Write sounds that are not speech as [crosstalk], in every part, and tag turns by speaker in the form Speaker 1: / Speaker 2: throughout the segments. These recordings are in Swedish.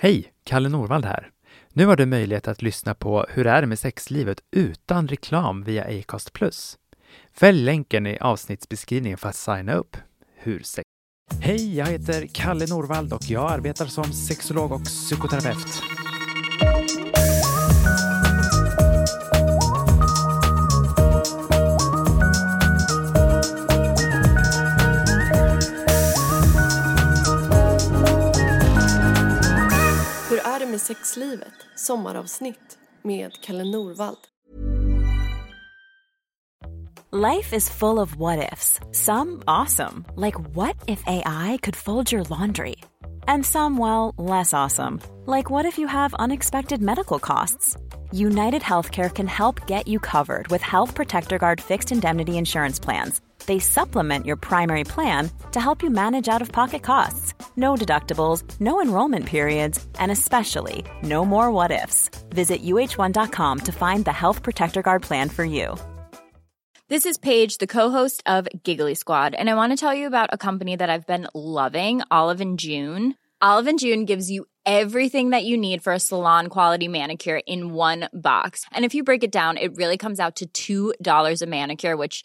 Speaker 1: Hej! Kalle Norvald här. Nu har du möjlighet att lyssna på Hur är det med sexlivet utan reklam via Acast+. Fäll länken i avsnittsbeskrivningen för att signa upp. Hur sex... Hej, jag heter Kalle Norvald och jag arbetar som sexolog och psykoterapeut.
Speaker 2: Sexlivet? Sommaravsnitt med Kalle Norvald.
Speaker 3: Life is full of what ifs. Some awesome, like what if AI could fold your laundry? And some, well, less awesome, like what if you have unexpected medical costs? United Healthcare can help get you covered with Health Protector Guard fixed indemnity insurance plans. They supplement your primary plan to help you manage out of pocket costs. No deductibles, no enrollment periods, and especially no more what ifs. Visit uh1.com to find the Health Protector Guard plan for you.
Speaker 4: This is Paige, the co-host of Giggly Squad, and I want to tell you about a company that I've been loving, Olive and June. Olive and June gives you everything that you need for a salon quality manicure in one box. And if you break it down, it really comes out to $2 a manicure, which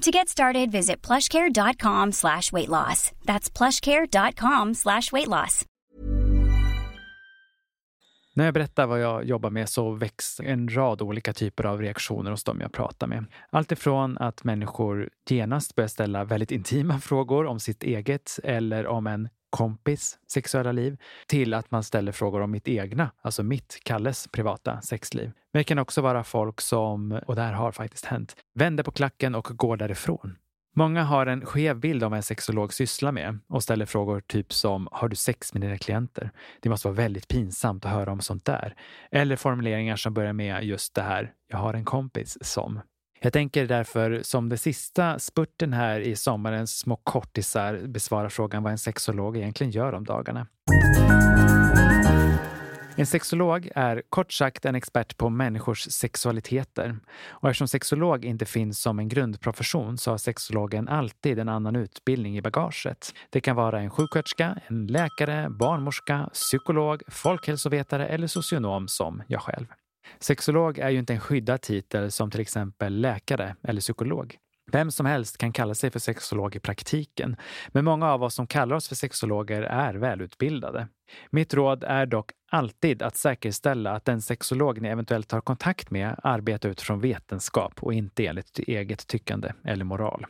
Speaker 5: To get started, visit plushcare.com slash weight loss. That's plushcare.com slash weight loss.
Speaker 1: När jag berättar vad jag jobbar med så väcks en rad olika typer av reaktioner hos dem jag pratar med. Allt ifrån att människor genast börjar ställa väldigt intima frågor om sitt eget eller om en kompis sexuella liv till att man ställer frågor om mitt egna, alltså mitt, Kalles, privata sexliv. Men det kan också vara folk som, och det här har faktiskt hänt, vänder på klacken och går därifrån. Många har en skev bild av vad en sexolog sysslar med och ställer frågor typ som Har du sex med dina klienter? Det måste vara väldigt pinsamt att höra om sånt där. Eller formuleringar som börjar med just det här Jag har en kompis som. Jag tänker därför som det sista spurten här i sommarens små kortisar besvara frågan vad en sexolog egentligen gör om dagarna. En sexolog är kort sagt en expert på människors sexualiteter. Och eftersom sexolog inte finns som en grundprofession så har sexologen alltid en annan utbildning i bagaget. Det kan vara en sjuksköterska, en läkare, barnmorska, psykolog, folkhälsovetare eller socionom som jag själv. Sexolog är ju inte en skyddad titel som till exempel läkare eller psykolog. Vem som helst kan kalla sig för sexolog i praktiken, men många av oss som kallar oss för sexologer är välutbildade. Mitt råd är dock alltid att säkerställa att den sexolog ni eventuellt tar kontakt med arbetar utifrån vetenskap och inte enligt eget tyckande eller moral.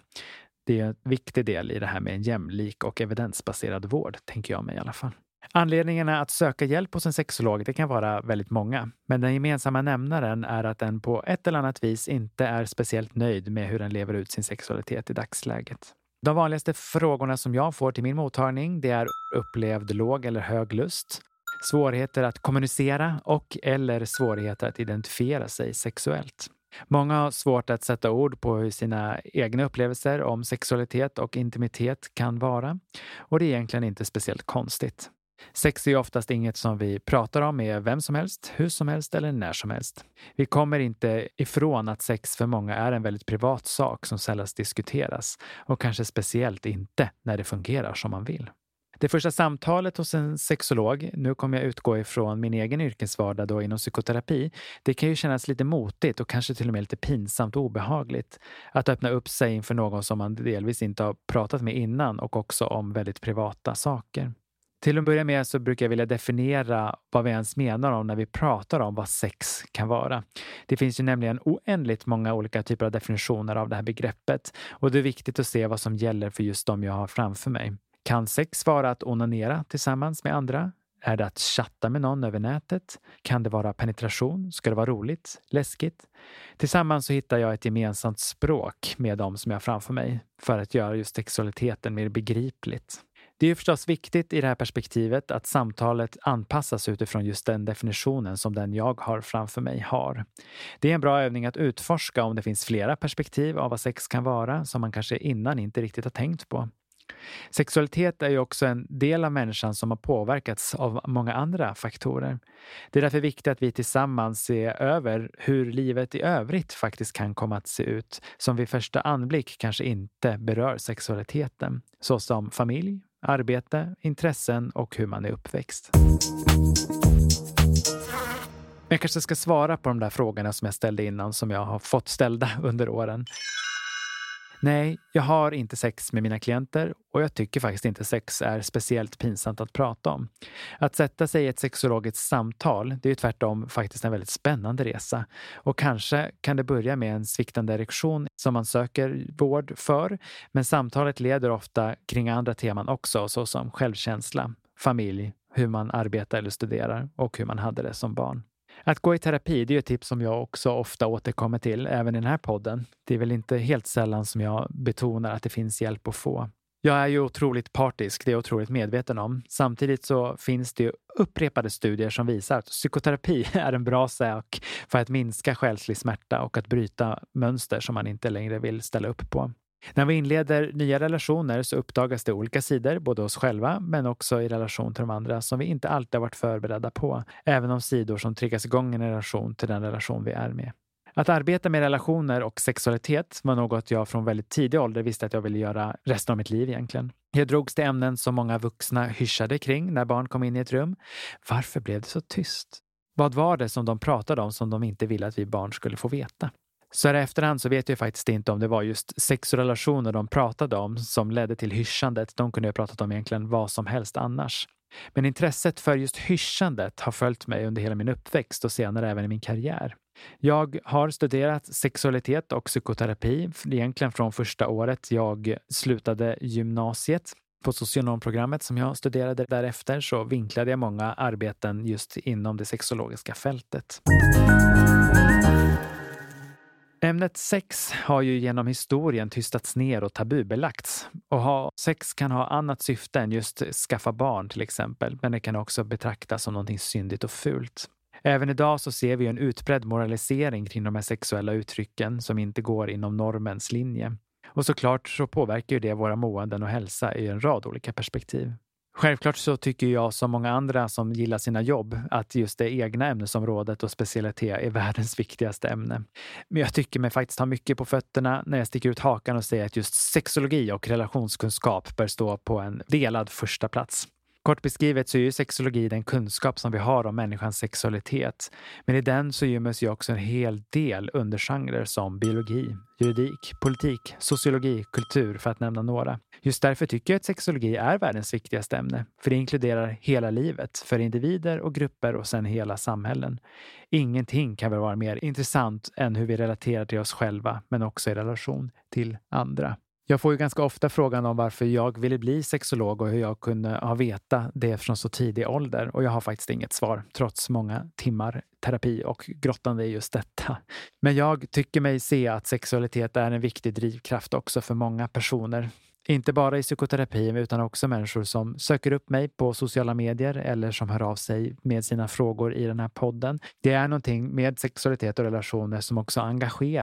Speaker 1: Det är en viktig del i det här med en jämlik och evidensbaserad vård, tänker jag mig i alla fall. Anledningarna att söka hjälp hos en sexolog det kan vara väldigt många, men den gemensamma nämnaren är att den på ett eller annat vis inte är speciellt nöjd med hur den lever ut sin sexualitet i dagsläget. De vanligaste frågorna som jag får till min mottagning det är upplevd låg eller hög lust, svårigheter att kommunicera och eller svårigheter att identifiera sig sexuellt. Många har svårt att sätta ord på hur sina egna upplevelser om sexualitet och intimitet kan vara. Och det är egentligen inte speciellt konstigt. Sex är oftast inget som vi pratar om med vem som helst, hur som helst eller när som helst. Vi kommer inte ifrån att sex för många är en väldigt privat sak som sällan diskuteras och kanske speciellt inte när det fungerar som man vill. Det första samtalet hos en sexolog, nu kommer jag utgå ifrån min egen yrkesvardag då inom psykoterapi, det kan ju kännas lite motigt och kanske till och med lite pinsamt och obehagligt. Att öppna upp sig inför någon som man delvis inte har pratat med innan och också om väldigt privata saker. Till att börja med så brukar jag vilja definiera vad vi ens menar om när vi pratar om vad sex kan vara. Det finns ju nämligen oändligt många olika typer av definitioner av det här begreppet och det är viktigt att se vad som gäller för just de jag har framför mig. Kan sex vara att onanera tillsammans med andra? Är det att chatta med någon över nätet? Kan det vara penetration? Ska det vara roligt? Läskigt? Tillsammans så hittar jag ett gemensamt språk med dem som jag har framför mig för att göra just sexualiteten mer begripligt. Det är förstås viktigt i det här perspektivet att samtalet anpassas utifrån just den definitionen som den jag har framför mig har. Det är en bra övning att utforska om det finns flera perspektiv av vad sex kan vara som man kanske innan inte riktigt har tänkt på. Sexualitet är ju också en del av människan som har påverkats av många andra faktorer. Det är därför viktigt att vi tillsammans ser över hur livet i övrigt faktiskt kan komma att se ut, som vid första anblick kanske inte berör sexualiteten, såsom familj, arbete, intressen och hur man är uppväxt. Jag kanske ska svara på de där frågorna som jag ställde innan som jag har fått ställda [laughs] under åren. Nej, jag har inte sex med mina klienter och jag tycker faktiskt inte sex är speciellt pinsamt att prata om. Att sätta sig i ett sexologiskt samtal, det är ju tvärtom faktiskt en väldigt spännande resa. Och kanske kan det börja med en sviktande erektion som man söker vård för. Men samtalet leder ofta kring andra teman också, såsom självkänsla, familj, hur man arbetar eller studerar och hur man hade det som barn. Att gå i terapi, det är ett tips som jag också ofta återkommer till, även i den här podden. Det är väl inte helt sällan som jag betonar att det finns hjälp att få. Jag är ju otroligt partisk, det är jag otroligt medveten om. Samtidigt så finns det ju upprepade studier som visar att psykoterapi [laughs] är en bra sak för att minska själslig smärta och att bryta mönster som man inte längre vill ställa upp på. När vi inleder nya relationer så uppdagas det olika sidor, både hos själva men också i relation till de andra, som vi inte alltid har varit förberedda på. Även om sidor som triggas igång i en relation till den relation vi är med. Att arbeta med relationer och sexualitet var något jag från väldigt tidig ålder visste att jag ville göra resten av mitt liv egentligen. Jag drogs till ämnen som många vuxna hyschade kring när barn kom in i ett rum. Varför blev det så tyst? Vad var det som de pratade om som de inte ville att vi barn skulle få veta? Så här i efterhand så vet jag faktiskt inte om det var just sexrelationer de pratade om som ledde till hyschandet. De kunde ha pratat om egentligen vad som helst annars. Men intresset för just hyschandet har följt mig under hela min uppväxt och senare även i min karriär. Jag har studerat sexualitet och psykoterapi egentligen från första året jag slutade gymnasiet. På socionomprogrammet som jag studerade därefter så vinklade jag många arbeten just inom det sexologiska fältet. Ämnet sex har ju genom historien tystats ner och tabubelagts. Och ha sex kan ha annat syfte än just skaffa barn till exempel, men det kan också betraktas som någonting syndigt och fult. Även idag så ser vi en utbredd moralisering kring de här sexuella uttrycken som inte går inom normens linje. Och såklart så påverkar ju det våra måenden och hälsa i en rad olika perspektiv. Självklart så tycker jag som många andra som gillar sina jobb att just det egna ämnesområdet och specialitet är [laughs] världens viktigaste ämne. Men jag tycker mig faktiskt ha mycket på fötterna när jag sticker ut hakan och säger att just sexologi och relationskunskap bör stå på en delad första plats. Kort beskrivet så är ju sexologi den kunskap som vi har om människans sexualitet. Men i den så gömmer ju också en hel del undergenrer som biologi, juridik, politik, sociologi, kultur för att nämna några. Just därför tycker jag att sexologi är världens viktigaste ämne, för det inkluderar hela livet för individer och grupper och sen hela samhällen. Ingenting kan väl vara mer intressant än hur vi relaterar till oss själva, men också i relation till andra. Jag får ju ganska ofta frågan om varför jag ville bli sexolog och hur jag kunde ha veta det från så tidig ålder. Och jag har faktiskt inget svar, trots många timmar terapi och grottande i just detta. Men jag tycker mig se att sexualitet är en viktig drivkraft också för många personer. Inte bara i psykoterapi utan också människor som söker upp mig på sociala medier eller som hör av sig med sina frågor i den här podden. Det är någonting med sexualitet och relationer som också engagerar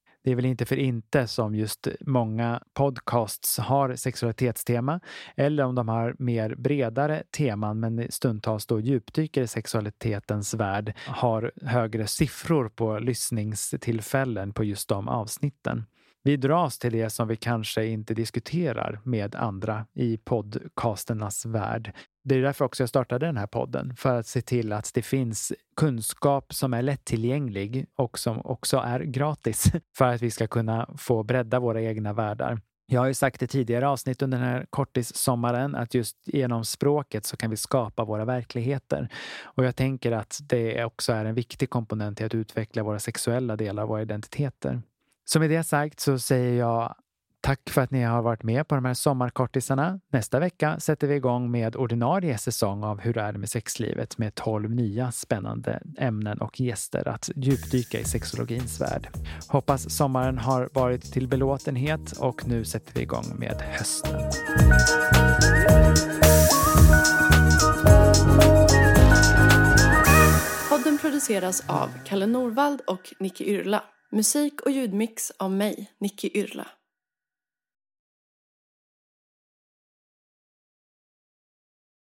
Speaker 1: Det är väl inte för inte som just många podcasts har sexualitetstema eller om de har mer bredare teman men stundtals då djupdyker i sexualitetens värld har högre siffror på lyssningstillfällen på just de avsnitten. Vi dras till det som vi kanske inte diskuterar med andra i podcasternas värld. Det är därför också jag startade den här podden, för att se till att det finns kunskap som är lättillgänglig och som också är gratis [laughs] för att vi ska kunna få bredda våra egna världar. Jag har ju sagt i tidigare avsnitt under den här kortissommaren att just genom språket så kan vi skapa våra verkligheter. Och jag tänker att det också är en viktig komponent i att utveckla våra sexuella delar våra identiteter. Så med det sagt så säger jag tack för att ni har varit med på de här sommarkortisarna. Nästa vecka sätter vi igång med ordinarie säsong av Hur är det med sexlivet med 12 nya spännande ämnen och gäster att djupdyka i sexologins värld. Hoppas sommaren har varit till belåtenhet och nu sätter vi igång med hösten.
Speaker 2: Podden produceras av Kalle Norvald och Nicky Yrla. Musik och ljudmix av mig, Nicky Yrla.